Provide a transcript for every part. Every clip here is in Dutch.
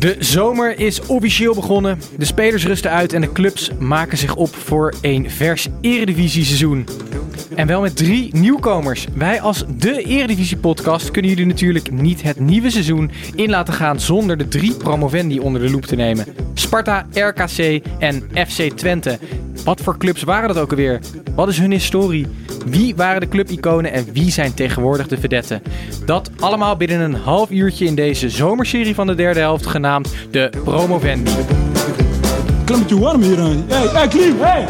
De zomer is officieel begonnen. De spelers rusten uit en de clubs maken zich op voor een vers Eredivisie-seizoen. En wel met drie nieuwkomers. Wij als de Eredivisie-podcast kunnen jullie natuurlijk niet het nieuwe seizoen in laten gaan zonder de drie promovendi onder de loep te nemen. Sparta, RKC en FC Twente. Wat voor clubs waren dat ook alweer? Wat is hun historie? Wie waren de clubiconen en wie zijn tegenwoordig de vedetten? Dat allemaal binnen een half uurtje in deze zomerserie van de derde helft genaamd de Promovendi. Klimmetje warm hier aan. Hey, hey, Klim, hey!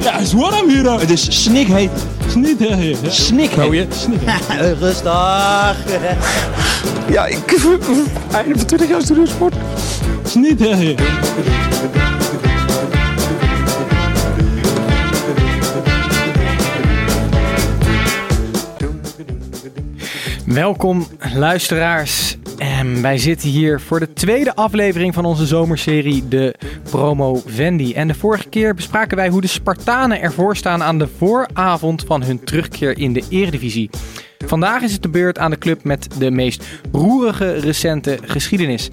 Ja, het is warm hier aan. Het is snikheet. Sniet, hè, hè. Snikheet. Rustig. Ja, ik... Einde van 20 jaar studiosport. Sniet, hè, Welkom luisteraars. En wij zitten hier voor de tweede aflevering van onze zomerserie De Promo Vendi. En de vorige keer bespraken wij hoe de Spartanen ervoor staan aan de vooravond van hun terugkeer in de Eredivisie. Vandaag is het de beurt aan de club met de meest roerige recente geschiedenis.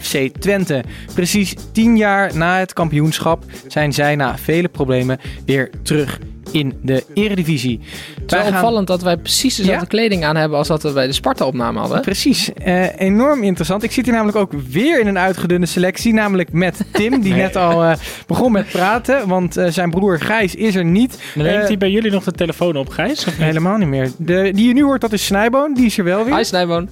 FC Twente. Precies tien jaar na het kampioenschap zijn zij na vele problemen weer terug in de Eredivisie. Het is wel gaan- opvallend dat wij precies dezelfde Ja? kleding aan hebben als dat we bij de Sparta-opname hadden. Precies, Eh, enorm interessant. Ik zit hier namelijk ook weer in een uitgedunde selectie, namelijk met Tim, die net al eh, begon met praten, want eh, zijn broer Gijs is er niet. Neemt hij bij jullie nog de telefoon op, Gijs? Of niet? Helemaal niet meer. De, die je nu hoort, dat is Snijboon, die is er wel weer. Hi Snijboon.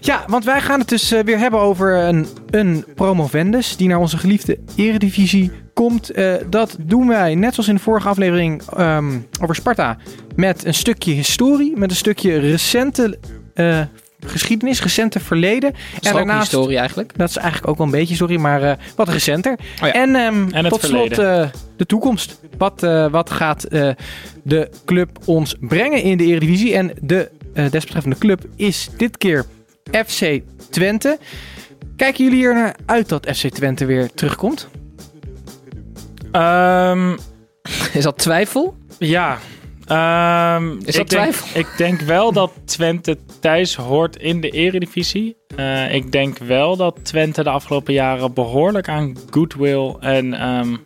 Ja, want wij gaan het dus weer hebben over een, een promovendus die naar onze geliefde eredivisie komt. Eh, dat doen wij, net zoals in de vorige aflevering ehm, over Sparta, met een stukje historie, met een stukje recente eh, geschiedenis, recente verleden. En daarnaast... historie eigenlijk. Dat is eigenlijk ook wel een beetje, sorry, maar eh, wat recenter. Oh ja. En, ehm, En tot slot eh, de toekomst. Wat, eh, wat gaat eh, de club ons brengen in de Eredivisie? En de eh, desbetreffende club is dit keer FC Twente. Kijken jullie er naar uit dat FC Twente weer terugkomt? Ehm, Is dat twijfel? ja. Ehm, Is dat ik, denk, twijfel? ik denk wel dat Twente thuis hoort in de eredivisie. Eh, ik denk wel dat Twente de afgelopen jaren behoorlijk aan goodwill en ehm,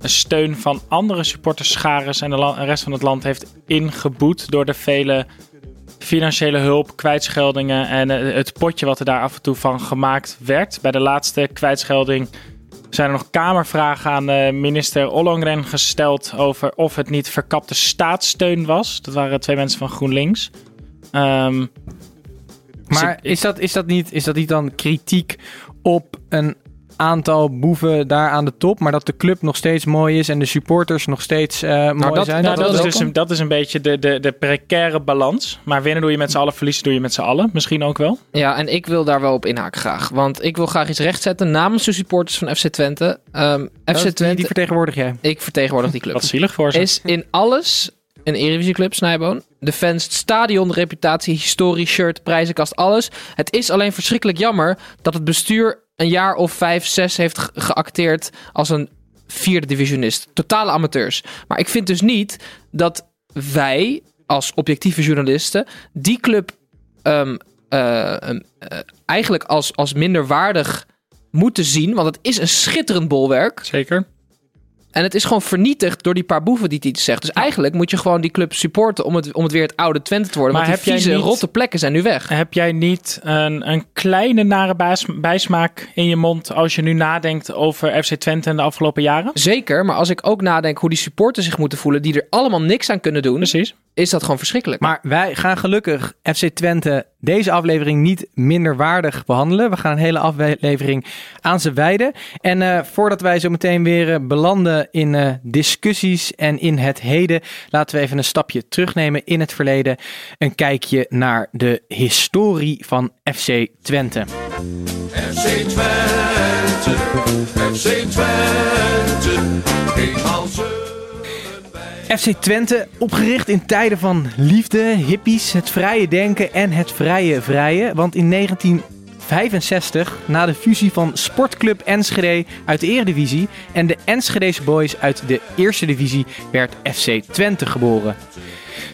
een steun van andere supporterscharen en de rest van het land heeft ingeboet door de vele financiële hulp, kwijtscheldingen en eh, het potje wat er daar af en toe van gemaakt werd. Bij de laatste kwijtschelding zijn er nog kamervragen aan eh, minister Ollongren gesteld over of het niet verkapte staatssteun was. Dat waren twee mensen van GroenLinks. Ehm, Maar ik- is dat, is, dat niet, is dat niet dan kritiek op een aantal boeven daar aan de top, maar dat de club nog steeds mooi is en de supporters nog steeds eh, mooi dat- zijn? nou, dat dat, is dus een, dat is een beetje de, de, de precaire balans. Maar winnen doe je met z'n allen, verliezen doe je met z'n allen. Misschien ook wel. Ja, en ik wil daar wel op inhaken graag. Want ik wil graag iets rechtzetten namens de supporters van FC Twente. Ehm, FC Dat- die, Twente, die vertegenwoordig jij. ik vertegenwoordig die club. Wat zielig voor ze. is in alles een Eredivisieclub, Snijboon. De fans, stadion, reputatie, historie, shirt, prijzenkast, alles. Het is alleen verschrikkelijk jammer dat het bestuur een jaar of vijf, zes heeft ge- geacteerd als een vierde divisionist. Totale amateurs. Maar ik vind dus niet dat wij als objectieve journalisten die club ehm, eh, ehm, eh, eigenlijk als, als minder waardig moeten zien. Want het is een schitterend bolwerk. Zeker. En het is gewoon vernietigd door die paar boeven die het iets zegt. Dus eigenlijk moet je gewoon die club supporten om het, om het weer het oude Twente te worden. Maar want die heb jij vieze, niet- rotte plekken zijn nu weg. Heb jij niet een, een kleine nare baas- bijsmaak in je mond als je nu nadenkt over FC Twente in de afgelopen jaren? Zeker, maar als ik ook nadenk hoe die supporters zich moeten voelen, die er allemaal niks aan kunnen doen. Precies. Is dat gewoon verschrikkelijk. Maar wij gaan gelukkig FC Twente deze aflevering niet minder waardig behandelen. We gaan een hele aflevering aan ze wijden. En eh, voordat wij zo meteen weer eh, belanden in eh, discussies en in het heden, laten we even een stapje terugnemen in het verleden. Een kijkje naar de historie van FC Twente. FC Twente, FC Twente, FC Twente, opgericht in tijden van liefde, hippies, het vrije denken en het vrije vrije. Want in 1965, na de fusie van Sportclub Enschede uit de Eredivisie en de Enschedese Boys uit de Eerste Divisie, werd FC Twente geboren.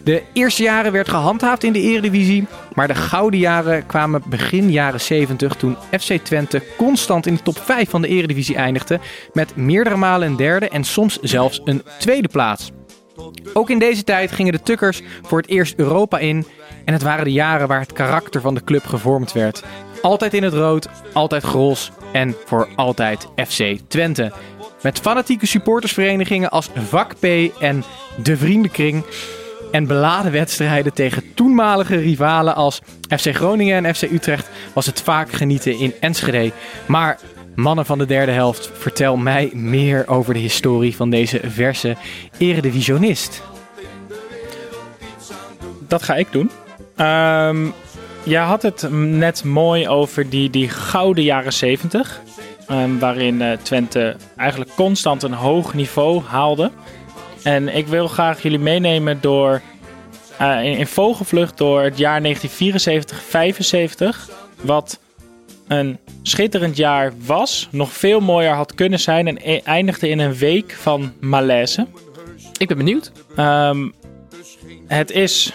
De eerste jaren werd gehandhaafd in de Eredivisie, maar de gouden jaren kwamen begin jaren 70 toen FC Twente constant in de top 5 van de Eredivisie eindigde met meerdere malen een derde en soms zelfs een tweede plaats. Ook in deze tijd gingen de Tukkers voor het eerst Europa in en het waren de jaren waar het karakter van de club gevormd werd. Altijd in het rood, altijd gros en voor altijd FC Twente. Met fanatieke supportersverenigingen als Vak P en De Vriendenkring en beladen wedstrijden tegen toenmalige rivalen als FC Groningen en FC Utrecht was het vaak genieten in Enschede. Maar mannen van de derde helft, vertel mij meer over de historie van deze verse eredivisionist. Dat ga ik doen. Ehm jij had het net mooi over die, die gouden jaren 70. ehm, waarin eh, Twente eigenlijk constant een hoog niveau haalde. En ik wil graag jullie meenemen door eh, in vogelvlucht door het jaar 1974-75. Wat een schitterend jaar was. Nog veel mooier had kunnen zijn. En e- eindigde in een week van malaise. Ik ben benieuwd. Ehm, het is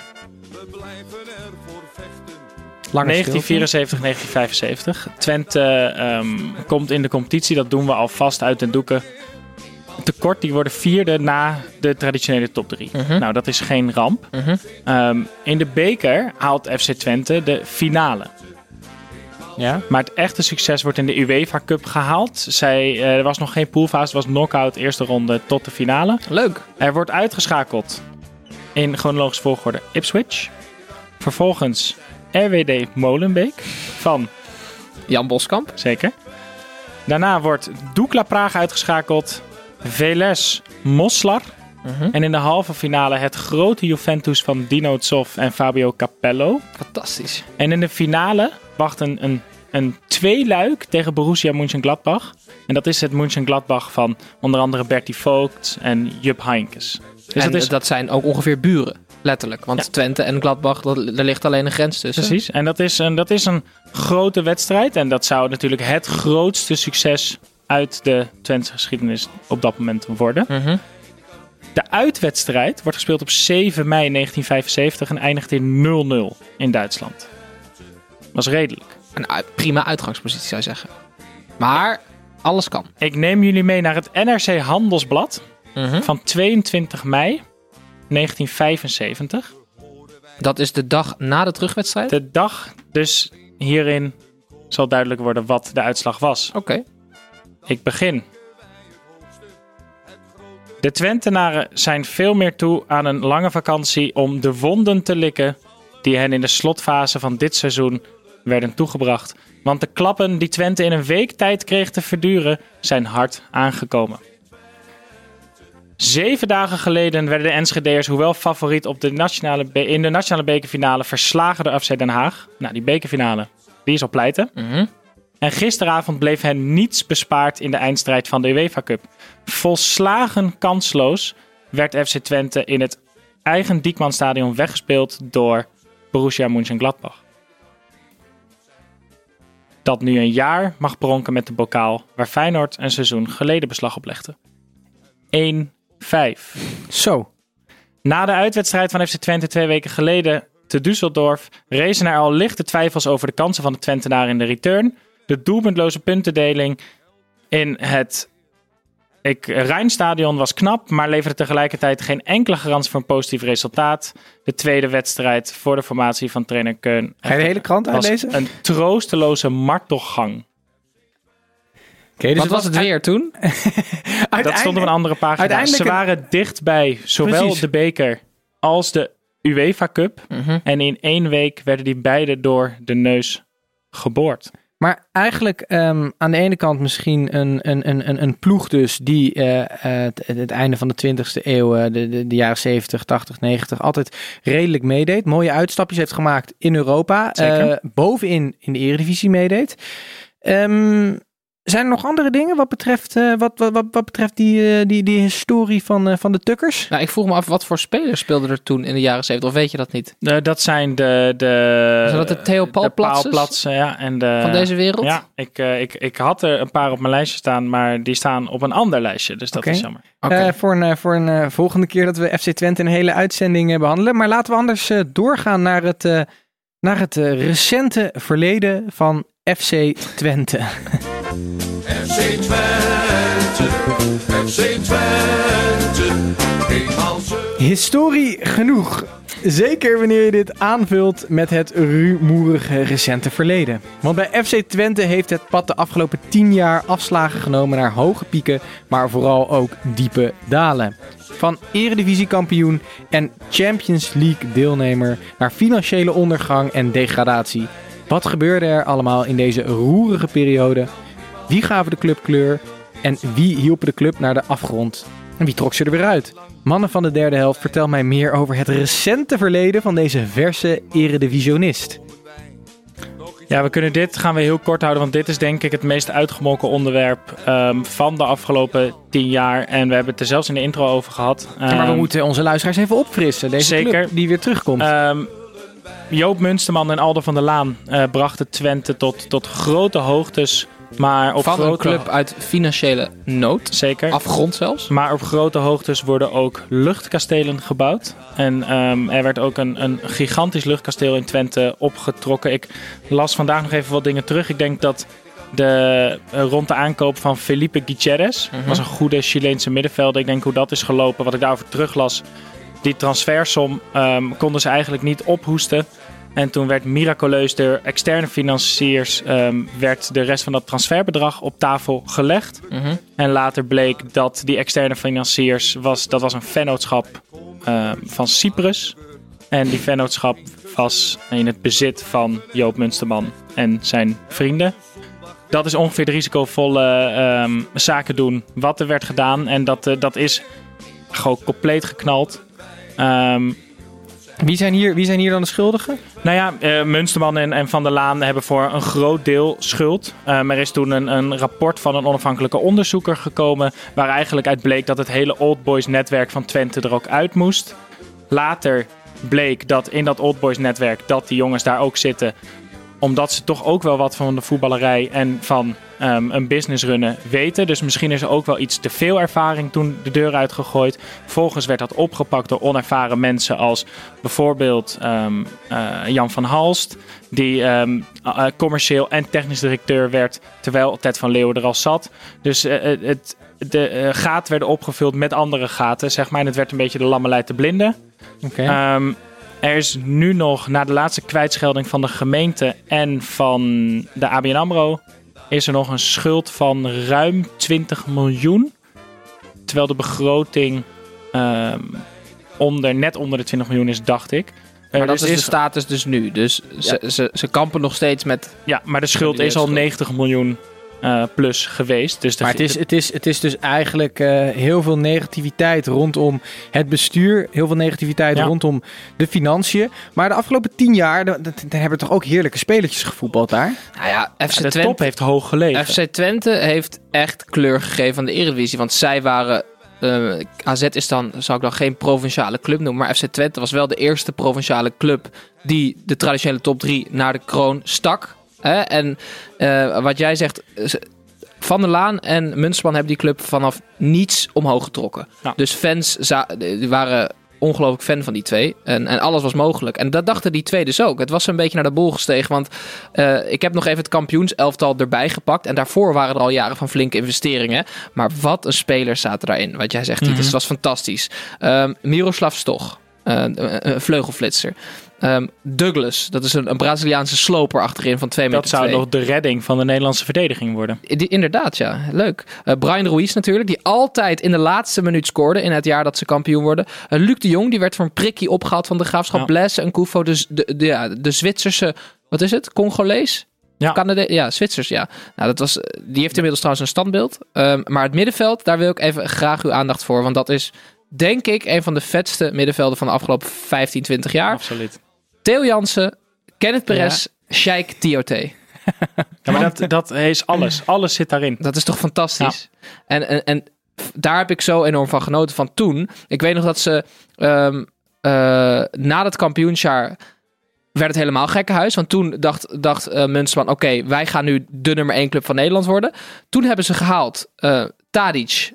Langer 1974, 1975. Twente ehm, komt in de competitie, dat doen we alvast uit den doeken. Tekort, die worden vierde na de traditionele top 3. Nou, dat is geen ramp. Ehm, in de beker haalt FC Twente de finale. Ja? Maar het echte succes wordt in de UEFA Cup gehaald. Zij, eh, er was nog geen poolfase, het was knock-out eerste ronde tot de finale. Leuk. Er wordt uitgeschakeld in chronologisch volgorde Ipswich. Vervolgens RWD Molenbeek van Jan Boskamp. Zeker. Daarna wordt Dukla Praag uitgeschakeld. Veles Moslar. En in de halve finale het grote Juventus van Dino Zoff en Fabio Capello. Fantastisch. En in de finale wacht een, een, een tweeluik tegen Borussia Mönchengladbach. En dat is het Mönchengladbach van onder andere Bertie Vogt en Jupp Heynckes. Dus en dat is dat zijn ook ongeveer buren. Letterlijk. Want Ja. Twente en Gladbach, dat, er ligt alleen een grens tussen. Precies, en dat is, een, dat is een grote wedstrijd. En dat zou natuurlijk het grootste succes uit de Twentse geschiedenis op dat moment worden. Mhm. De uitwedstrijd wordt gespeeld op 7 mei 1975 en eindigt in 0-0 in Duitsland. Dat is redelijk. Een uit- prima uitgangspositie zou je zeggen. Maar alles kan. Ik neem jullie mee naar het NRC Handelsblad Mhm. van 22 mei 1975. Dat is de dag na de terugwedstrijd. De dag, dus hierin zal duidelijk worden wat de uitslag was. Oké. Ik begin. De Twentenaren zijn veel meer toe aan een lange vakantie om de wonden te likken die hen in de slotfase van dit seizoen werden toegebracht. Want de klappen die Twente in een week tijd kreeg te verduren zijn hard aangekomen. Zeven dagen geleden werden de Enschede'ers, hoewel favoriet op de nationale in de nationale bekerfinale, verslagen door FC Den Haag. Nou, die bekerfinale, die is al pleiten. Mhm. En gisteravond bleef hen niets bespaard in de eindstrijd van de UEFA Cup. Volslagen kansloos werd FC Twente in het eigen Diekmanstadion weggespeeld door Borussia Mönchengladbach. Dat nu een jaar mag pronken met de bokaal waar Feyenoord een seizoen geleden beslag op legde. 1-5. Zo. Na de uitwedstrijd van FC Twente twee weken geleden te Düsseldorf rezen er al lichte twijfels over de kansen van de Twentenaar in de return. De doelpuntloze puntendeling in het ik, Rijnstadion was knap, maar leverde tegelijkertijd geen enkele garantie voor een positief resultaat. De tweede wedstrijd voor de formatie van trainer Keun Ga je de hele krant was uitlezen? een troosteloze martelgang. Oké, dus Wat was het weer toen? Dat stond op een andere pagina. uiteindelijk Ze een- waren dichtbij zowel Precies. de beker als de UEFA Cup. Mhm. En in één week werden die beide door de neus geboord. Maar eigenlijk ehm, aan de ene kant misschien een, een, een, een, een ploeg dus die eh, eh, het, het einde van de 20e eeuw, eh, de, de, de jaren 70, 80, 90, altijd redelijk meedeed. Mooie uitstapjes heeft gemaakt in Europa. Bovenin in de Eredivisie meedeed. Ehm, zijn er nog andere dingen wat betreft, eh, wat, wat, wat, wat betreft die, eh, die, die historie van, eh, van de Tukkers? Nou, ik vroeg me af, wat voor spelers speelden er toen in de jaren 70? Of weet je dat niet? Dat zijn de... de Zijn dat de ja. En de, Van deze wereld? Ja, ik, ik, ik had er een paar op mijn lijstje staan, maar die staan op een ander lijstje. Dus dat is jammer. Oké. Eh, voor een, voor een volgende keer dat we FC Twente een hele uitzending eh, behandelen. Maar laten we anders eh, doorgaan naar het, eh, naar het recente verleden van FC Twente. FC Twente, Twente. Historie genoeg. Zeker wanneer je dit aanvult met het rumoerige recente verleden. Want bij FC Twente heeft het pad de afgelopen 10 jaar afslagen genomen naar hoge pieken, maar vooral ook diepe dalen. Van eredivisiekampioen en Champions League deelnemer naar financiële ondergang en degradatie. Wat gebeurde er allemaal in deze roerige periode? Wie gaven de club kleur en wie hielpen de club naar de afgrond? En wie trok ze er weer uit? Mannen van de derde helft, vertel mij meer over het recente verleden van deze verse eredivisionist. Ja, we kunnen dit gaan we heel kort houden, want dit is denk ik het meest uitgemolken onderwerp ehm, van de afgelopen tien jaar. En we hebben het er zelfs in de intro over gehad. maar we Ehm, moeten onze luisteraars even opfrissen. Deze zeker. club die weer terugkomt. Ehm, Joop Munsterman en Aldo van der Laan eh, brachten Twente tot, tot grote hoogtes. Maar op Van grote een club uit financiële nood. Zeker. Afgrond zelfs. Maar op grote hoogtes worden ook luchtkastelen gebouwd. En ehm, er werd ook een, een gigantisch luchtkasteel in Twente opgetrokken. Ik las vandaag nog even wat dingen terug. Ik denk dat de, eh, rond de aankoop van Felipe Gutierrez Mhm. was een goede Chileense middenvelder. Ik denk hoe dat is gelopen. Wat ik daarover teruglas. Die transfersom ehm, konden ze eigenlijk niet ophoesten. En toen werd miraculeus door externe financiers ehm, werd de rest van dat transferbedrag op tafel gelegd. Mhm. En later bleek dat die externe financiers was, dat was een vennootschap ehm, van Cyprus. En die vennootschap was in het bezit van Joop Munsterman en zijn vrienden. Dat is ongeveer de risicovolle ehm, zaken doen wat er werd gedaan. En dat, eh, dat is gewoon compleet geknald. Ehm, wie, zijn hier, wie zijn hier dan de schuldigen? nou ja, eh, Munsterman en, en Van der Laan hebben voor een groot deel schuld. Um, er is toen een, een rapport van een onafhankelijke onderzoeker gekomen. Waar eigenlijk uit bleek dat het hele Old Boys netwerk van Twente er ook uit moest. Later bleek dat in dat Old Boys netwerk dat die jongens daar ook zitten. Omdat ze toch ook wel wat van de voetballerij en van ehm, een business runnen weten. Dus misschien is er ook wel iets te veel ervaring toen de deur uitgegooid. Vervolgens werd dat opgepakt door onervaren mensen als bijvoorbeeld ehm, eh, Jan van Halst. Die ehm, eh, commercieel en technisch directeur werd terwijl Ted van Leeuwen er al zat. Dus eh, het- de eh, gaten werden opgevuld met andere gaten, zeg maar. En het werd een beetje de lammelei te blinden. Ehm, er is nu nog, na de laatste kwijtschelding van de gemeente en van de ABN AMRO... is er nog een schuld van ruim 20 miljoen. Terwijl de begroting ehm, onder, net onder de 20 miljoen is, dacht ik. Maar dat dus is de status dus nu. Dus ze, ze, ze kampen nog steeds met... Ja, maar de schuld is al schuld. 90 miljoen eh, plus geweest. Dus Maar het is, het, is, het is dus eigenlijk eh, heel veel negativiteit rondom het bestuur. Heel veel negativiteit Ja. rondom de financiën. Maar de afgelopen tien jaar, dan, dan dan hebben we toch ook heerlijke spelertjes gevoetbald daar? Nou ja, FC de Twente, top heeft hoog gelegen. FC Twente heeft echt kleur gegeven aan de Eredivisie. Want zij waren... eh, AZ is dan, zou ik dan geen provinciale club noemen. Maar FC Twente was wel de eerste provinciale club... die de traditionele top 3 naar de kroon stak. Hè? En eh, wat jij zegt... ze- Van der Laan en Munsterman hebben die club vanaf niets omhoog getrokken. Ja. Dus fans die waren ongelooflijk fan van die twee. En, en alles was mogelijk. En dat dachten die twee dus ook. Het was een beetje naar de bol gestegen. Want eh, ik heb nog even het kampioenselftal erbij gepakt. En daarvoor waren er al jaren van flinke investeringen. Maar wat een spelers zaten daarin. Wat jij zegt, Titus. Het was fantastisch. Ehm Miroslav Stoch. eh, een- een vleugelflitser. Ehm, Douglas, dat is een, een Braziliaanse sloper achterin van 2 meter. Dat zou twee. nog de redding van de Nederlandse verdediging worden. Die- inderdaad, ja. Leuk. Eh, Brian Ruiz natuurlijk, die altijd in de laatste minuut scoorde in het jaar dat ze kampioen worden. Eh, Luc de Jong, die werd voor een prikkie opgehaald van de graafschap. Ja. Blaise en Koufo, dus de, de, ja, de Zwitserse, wat is het? Congolees? Ja. Canada ja, Zwitsers, ja. Nou, dat was, die heeft inmiddels trouwens een standbeeld. Ehm, maar het middenveld, daar wil ik even graag uw aandacht voor. Want dat is, denk ik, een van de vetste middenvelden van de afgelopen 15, 20 jaar. Absoluut. Theo Jansen, Kenneth Perez, Sheikh Tiote. Ja, maar dat, dat is alles. Alles zit daarin. Dat is toch fantastisch? En, en, en daar heb ik zo enorm van genoten van toen. Ik weet nog dat ze ehm, eh, na dat kampioensjaar werd het helemaal gekkenhuis. Want toen dacht, dacht Munsterman, oké, wij gaan nu de nummer 1 club van Nederland worden. Toen hebben ze gehaald eh Tadic,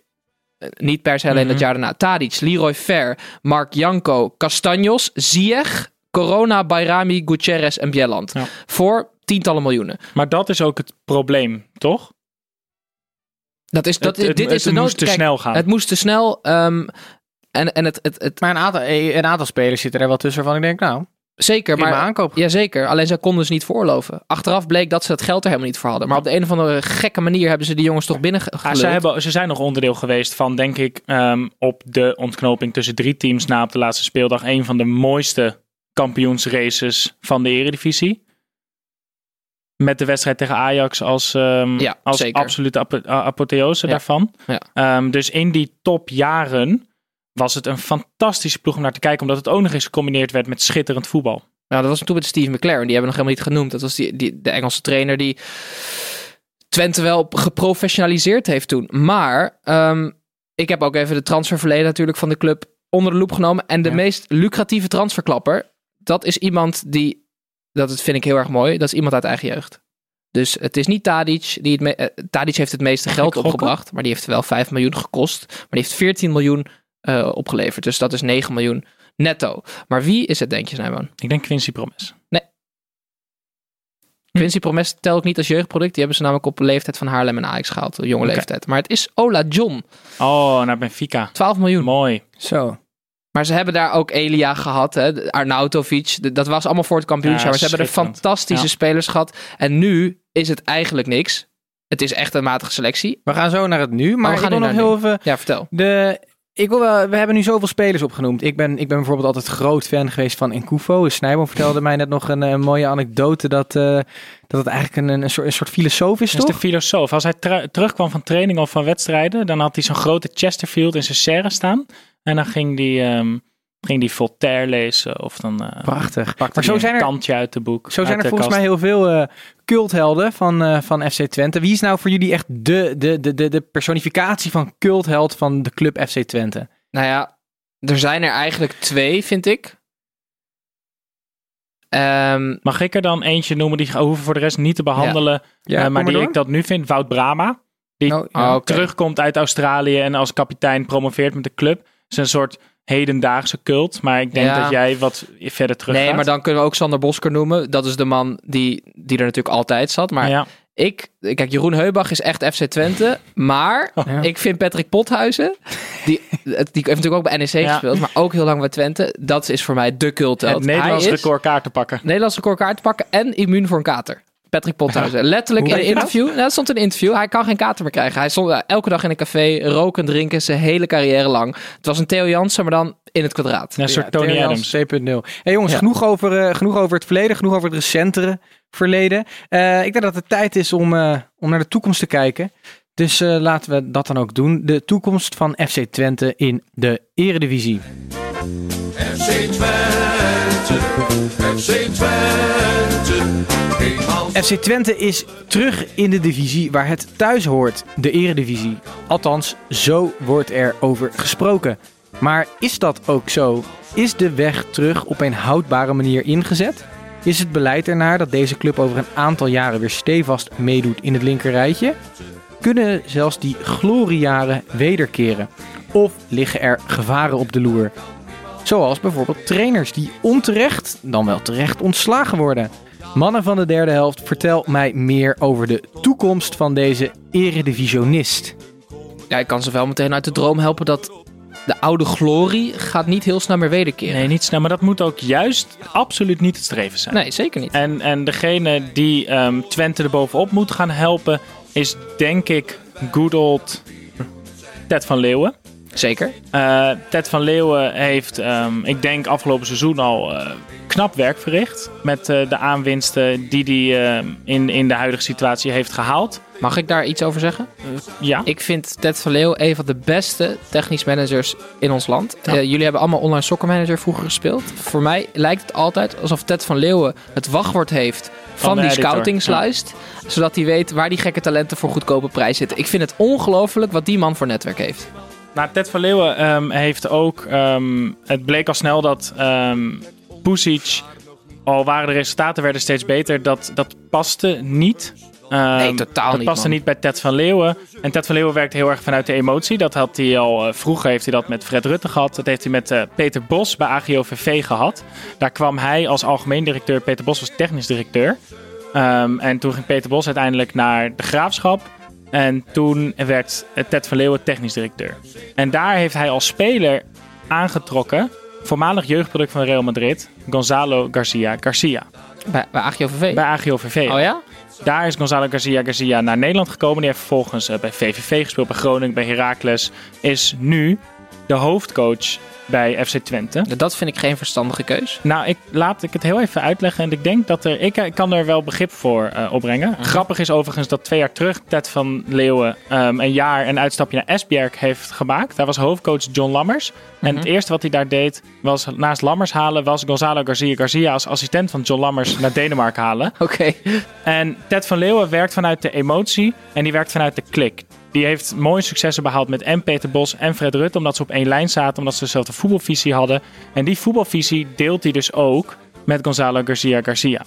niet per se alleen het jaar daarna, Tadic, Leroy Fer, Mark Janko, Castanjos, Ziyech, Corona, Bayrami, Gutierrez en Bjelland. Ja. Voor tientallen miljoenen. Maar dat is ook het probleem, toch? Dat is, dat, Het- het- dit is het de nood. moest te Kijk, snel gaan. Het moest te snel. ehm, en, en het, het, het, Maar een aantal, een aantal spelers zitten er wel tussen van ik denk, nou, zeker, prima maar aankoop. Jazeker, alleen zij konden ze niet voorloven. Achteraf bleek dat ze het geld er helemaal niet voor hadden. Maar op de een of andere gekke manier hebben ze die jongens toch binnen Ja, ze, hebben, ze zijn nog onderdeel geweest van, denk ik, ehm, op de ontknoping tussen drie teams na op de laatste speeldag. Een van de mooiste kampioensraces van de Eredivisie. Met de wedstrijd tegen Ajax als, ehm, Ja, als zeker. absolute apotheose Ja. daarvan. Ja. Ehm, dus in die topjaren was het een fantastische ploeg om naar te kijken. Omdat het ook nog eens gecombineerd werd met schitterend voetbal. Nou, dat was toen met Steve McLaren. Die hebben we nog helemaal niet genoemd. Dat was die, die, de Engelse trainer die Twente wel geprofessionaliseerd heeft toen. Maar ehm, ik heb ook even de transferverleden natuurlijk van de club onder de loep genomen. En de Ja. meest lucratieve transferklapper, dat is iemand die, dat vind ik heel erg mooi, dat is iemand uit eigen jeugd. Dus het is niet Tadic. Die het me- eh, Tadic heeft het meeste geld opgebracht. Maar die heeft wel 5 miljoen gekost. Maar die heeft 14 miljoen eh, opgeleverd. Dus dat is 9 miljoen netto. Maar wie is het, denk je, Snijboon? Ik denk Quincy Promes. Quincy Promes tel ik niet als jeugdproduct. Die hebben ze namelijk op leeftijd van Haarlem en Ajax gehaald. Een jonge leeftijd. Maar het is Ola John. Oh, naar Benfica. 12 miljoen. Mooi. Zo. Maar ze hebben daar ook Elia gehad. Hè? Arnautovic. Dat was allemaal voor het kampioenschap. Ja, maar ze hebben er fantastische Ja. spelers gehad. En nu is het eigenlijk niks. Het is echt een matige selectie. We gaan zo naar het nu, maar we gaan ik wil nu nog heel nu. even... Ja, vertel. De, ik wil wel, we hebben nu zoveel spelers opgenoemd. Ik ben, ik ben bijvoorbeeld altijd groot fan geweest van Nkufo. Snijboom vertelde mij net nog een, eh, mooie anekdote dat, eh, dat het eigenlijk een, een, soort, een soort filosoof is, Dat is toch? de filosoof. Als hij terugkwam van training of van wedstrijden, dan had hij zo'n grote Chesterfield in zijn serre staan. En dan ging hij, ehm, ging die Voltaire lezen of dan eh Prachtig. pakte Maar zo een zijn er, kantje uit de boek. zo zijn er volgens kast. mij heel veel eh, culthelden van, eh, van FC Twente. Wie is nou voor jullie echt de, de, de, de, de personificatie van cultheld van de club FC Twente? Nou ja, er zijn er eigenlijk twee, vind ik. Ehm, Mag ik er dan eentje noemen die hoeven voor de rest niet te behandelen, Ja, eh, maar die ik dat nu vind? Wout Brama. Die Nou, Oh, ja. terugkomt uit Australië en als kapitein promoveert met de club. Is een soort hedendaagse cult, maar ik denk Ja. dat jij wat verder terug nee, gaat. maar dan kunnen we ook Sander Bosker noemen. Dat is de man die, die er natuurlijk altijd zat. Maar ja. ik, kijk, Jeroen Heubach is echt FC Twente. Maar ik vind Patrick Pothuizen, die, die heeft natuurlijk ook bij NEC Ja. gespeeld, maar ook heel lang bij Twente. Dat is voor mij de cultheld. het Nederlands record kaart te pakken. Nederlands record kaart te pakken en immuun voor een kater. Patrick Pothuizen. Letterlijk in een interview. Nou, dat stond in een interview. Hij kan geen kater meer krijgen. Hij stond eh, elke dag in een café, roken, drinken, zijn hele carrière lang. Het was een Theo Jansen, maar dan in het kwadraat. Ja, een soort Ja, Tony Adams. Jans 2.0. Hey jongens, Ja. genoeg, over, eh, genoeg over het verleden, genoeg over het recentere verleden. Eh, ik denk dat het tijd is om, eh, om naar de toekomst te kijken. Dus eh, laten we dat dan ook doen. De toekomst van FC Twente in de Eredivisie. FC Twente, FC Twente, FC Twente is terug in de divisie waar het thuis hoort, de Eredivisie. Althans, zo wordt er over gesproken. Maar is dat ook zo? Is de weg terug op een houdbare manier ingezet? Is het beleid ernaar dat deze club over een aantal jaren weer stevast meedoet in het linkerrijtje? Kunnen zelfs die gloriejaren wederkeren? Of liggen er gevaren op de loer? Zoals bijvoorbeeld trainers die onterecht, dan wel terecht ontslagen worden. Mannen van de derde helft, vertel mij meer over de toekomst van deze eredivisionist. Ja, ik kan ze wel meteen uit de droom helpen dat de oude glorie gaat niet heel snel meer wederkeren. Nee, niet snel. Maar dat moet ook juist absoluut niet het streven zijn. Nee, zeker niet. En, en degene die ehm, Twente er bovenop moet gaan helpen, is denk ik good old Ted van Leeuwen. Zeker. Eh, Ted van Leeuwen heeft, ehm, ik denk, afgelopen seizoen al eh, knap werk verricht. Met eh, de aanwinsten die hij ehm, in, in de huidige situatie heeft gehaald. Mag ik daar iets over zeggen? Ja, Ik vind Ted van Leeuw een van de beste technisch managers in ons land. Ja. Jullie hebben allemaal online soccer manager vroeger gespeeld. Voor mij lijkt het altijd alsof Ted van Leeuwen het wachtwoord heeft van, die scoutingslijst. Zodat hij weet waar die gekke talenten voor goedkope prijs zitten. Ik vind het ongelooflijk wat die man voor netwerk heeft. Nou, Ted van Leeuwen ehm, heeft ook. ehm, het bleek al snel dat ehm Pusic, al waren de resultaten werden steeds beter, dat, dat paste niet. Nee, totaal dat niet, paste man. niet bij Ted van Leeuwen. En Ted van Leeuwen werkt heel erg vanuit de emotie. Dat had hij al eh, vroeger heeft hij dat met Fred Rutte gehad. Dat heeft hij met eh, Peter Bos bij AGOVV gehad. Daar kwam hij als algemeen directeur. Peter Bos was technisch directeur. En toen ging Peter Bos uiteindelijk naar de graafschap. En toen werd Ted van Leeuwen technisch directeur. En daar heeft hij als speler aangetrokken. Voormalig jeugdproduct van Real Madrid. Gonzalo Garcia Garcia. Bij, bij AGOVV. Bij AGOVV. Oh ja? Daar is Gonzalo Garcia Garcia naar Nederland gekomen. Die heeft vervolgens eh, bij VVV gespeeld, bij Groningen, bij Heracles. Is nu de hoofdcoach bij FC Twente. Dat vind ik geen verstandige keus. Nou, ik, laat ik het heel even uitleggen. En ik denk dat er. Ik, ik kan er wel begrip voor eh, opbrengen. Grappig is overigens dat twee jaar terug Ted van Leeuwen ehm, een jaar een uitstapje naar Esbjerg heeft gemaakt. Daar was hoofdcoach John Lammers. En het eerste wat hij daar deed, was naast Lammers halen, was Gonzalo Garcia Garcia als assistent van John Lammers naar Denemarken halen. Oké. En Ted van Leeuwen werkt vanuit de emotie en die werkt vanuit de klik. Die heeft mooie successen behaald met en Peter Bos en Fred Rutte, omdat ze op één lijn zaten, omdat ze dezelfde voetbalvisie hadden. En die voetbalvisie deelt hij dus ook met Gonzalo Garcia Garcia.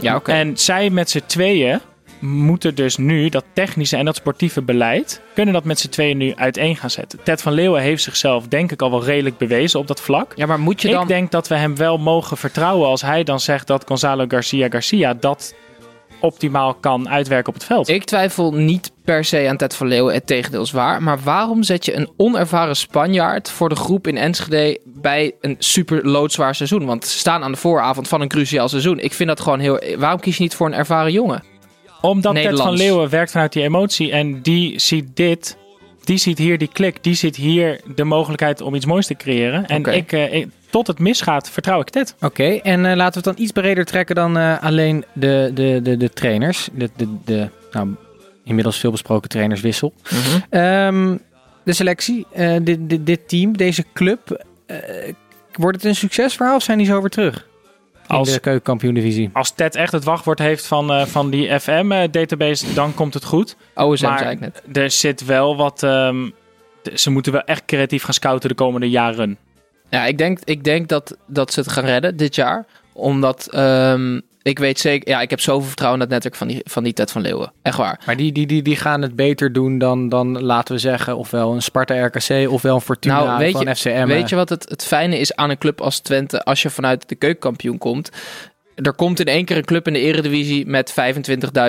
Ja, oké. En zij met z'n tweeën moeten dus nu dat technische en dat sportieve beleid, kunnen dat met z'n tweeën nu uiteen gaan zetten. Ted van Leeuwen heeft zichzelf denk ik al wel redelijk bewezen op dat vlak. Ja, maar moet je dan... Ik denk dat we hem wel mogen vertrouwen als hij dan zegt dat Gonzalo Garcia Garcia dat optimaal kan uitwerken op het veld. Ik twijfel niet per se aan Ted van Leeuwen, het tegendeel is waar. Maar waarom zet je een onervaren Spanjaard voor de groep in Enschede bij een super loodzwaar seizoen? Want ze staan aan de vooravond van een cruciaal seizoen. Ik vind dat gewoon heel... Waarom kies je niet voor een ervaren jongen? Omdat Ted van Leeuwen werkt vanuit die emotie en die ziet dit, die ziet hier die klik, die ziet hier de mogelijkheid om iets moois te creëren. En ik, eh, ik- tot het misgaat, vertrouw ik Ted. Oké, en eh, laten we het dan iets breder trekken dan eh, alleen de, de, de, de trainers. De, de, de nou, inmiddels veel besproken trainerswissel. Ehm, de selectie, eh, dit, dit, dit team, deze club. eh, wordt het een succesverhaal of zijn die zo weer terug? In Als- de keukenkampioen-divisie. Als Ted echt het wachtwoord heeft van, eh, van die FM-database, dan komt het goed. OSM maar zei ik net. er zit wel wat... ehm, ze moeten wel echt creatief gaan scouten de komende jaren. Ja, ik denk, ik denk dat, dat ze het gaan redden dit jaar. Omdat ehm, ik weet zeker... Ja, ik heb zoveel vertrouwen in dat netwerk van die, van die Ted van Leeuwen. Echt waar. Maar die, die, die, die gaan het beter doen dan, dan, laten we zeggen, ofwel een Sparta-RKC ofwel een Fortuna Nou, weet van je- FCM. Weet je wat het, het fijne is aan een club als Twente als je vanuit de keukenkampioen komt? Er komt in één keer een club in de eredivisie met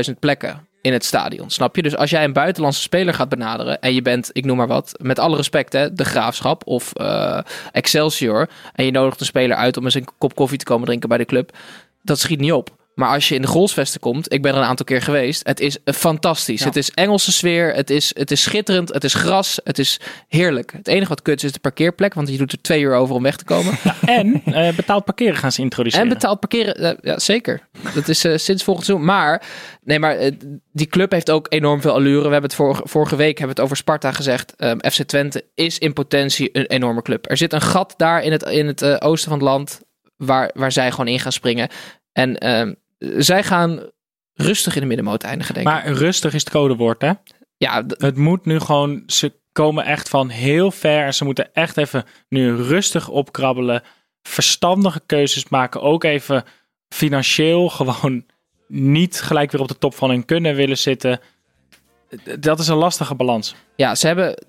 25.000 plekken in het stadion, snap je? Dus als jij een buitenlandse speler gaat benaderen en je bent, ik noem maar wat, met alle respect hè, de Graafschap of eh, Excelsior en je nodigt een speler uit om eens een kop koffie te komen drinken bij de club, dat schiet niet op. Maar als je in de Golsvesten komt, ik ben er een aantal keer geweest, het is fantastisch. Ja. Het is Engelse sfeer, het is, het is schitterend, het is gras, het is heerlijk. Het enige wat kut is, is de parkeerplek, want je doet er twee uur over om weg te komen. En eh, betaald parkeren gaan ze introduceren. En betaald parkeren, eh, ja zeker. Dat is eh, sinds volgend seizoen. Maar, nee, maar die club heeft ook enorm veel allure. We hebben het vorige, vorige week hebben het over Sparta gezegd. Ehm, FC Twente is in potentie een enorme club. Er zit een gat daar in het, in het oosten van het land waar, waar zij gewoon in gaan springen. En ehm, zij gaan rustig in de middenmoot eindigen, denk ik. Maar rustig is het codewoord, hè? Ja, Het moet nu gewoon, ze komen echt van heel ver en ze moeten echt even nu rustig opkrabbelen. Verstandige keuzes maken, ook even financieel gewoon niet gelijk weer op de top van hun kunnen willen zitten. Dat is een lastige balans. ja, ze hebben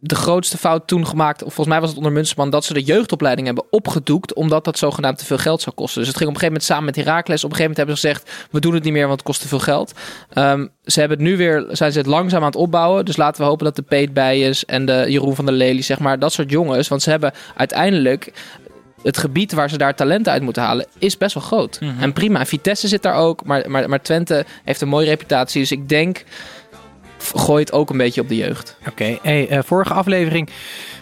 de grootste fout toen gemaakt, of volgens mij was het onder Munsterman, dat ze de jeugdopleiding hebben opgedoekt, omdat dat zogenaamd te veel geld zou kosten. Dus het ging op een gegeven moment samen met Herakles. Op een gegeven moment hebben ze gezegd, we doen het niet meer, want het kost te veel geld. Ehm, ze hebben het nu weer, zijn ze het langzaam aan het opbouwen. Dus laten we hopen dat de Peet bij is en de Jeroen van der Lely, zeg maar, dat soort jongens. Want ze hebben uiteindelijk het gebied waar ze daar talenten uit moeten halen, is best wel groot. En prima. En Vitesse zit daar ook, maar, maar, maar Twente heeft een mooie reputatie. Dus ik denk, f- gooi het ook een beetje op de jeugd. Oké, hey, eh, vorige aflevering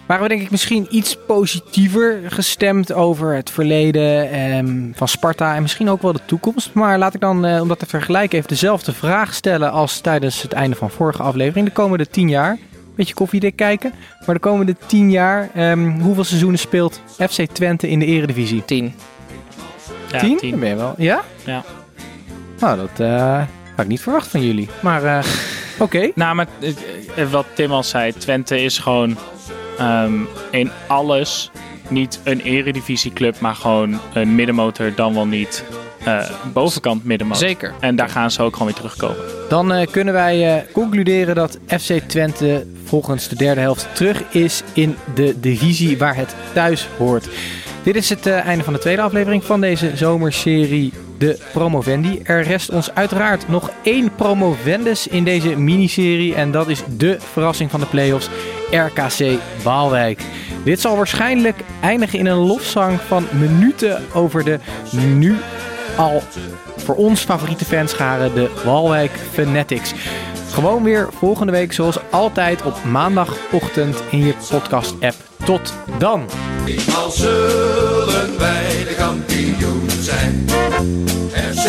waren we denk ik misschien iets positiever gestemd over het verleden ehm, van Sparta en misschien ook wel de toekomst. Maar laat ik dan, eh, om dat te vergelijken, even dezelfde vraag stellen als tijdens het einde van vorige aflevering. De komende tien jaar, beetje koffiedik kijken, maar de komende tien jaar, ehm, hoeveel seizoenen speelt FC Twente in de eredivisie? 10. Ja, tien? tien. Ben je wel. Ja? Ja. Nou, dat eh, had ik niet verwacht van jullie. Maar oké. Nou, maar eh, eh, wat Tim al zei, Twente is gewoon ehm, in alles niet een eredivisieclub, maar gewoon een middenmotor, dan wel niet eh, bovenkant middenmotor. Zeker. En daar gaan ze ook gewoon weer terugkomen. Dan kunnen wij concluderen dat FC Twente volgens de derde helft terug is in de divisie waar het thuis hoort. Dit is het einde van de tweede aflevering van deze zomerserie De Promovendi. Er rest ons uiteraard nog één promovendus in deze miniserie en dat is de verrassing van de playoffs, RKC Waalwijk. Dit zal waarschijnlijk eindigen in een lofzang van minuten over de nu al voor ons favoriete fanscharen, de Walwijk Fanatics. Gewoon weer volgende week zoals altijd op maandagochtend in je podcast-app. Tot dan! De kampioen zijn. FC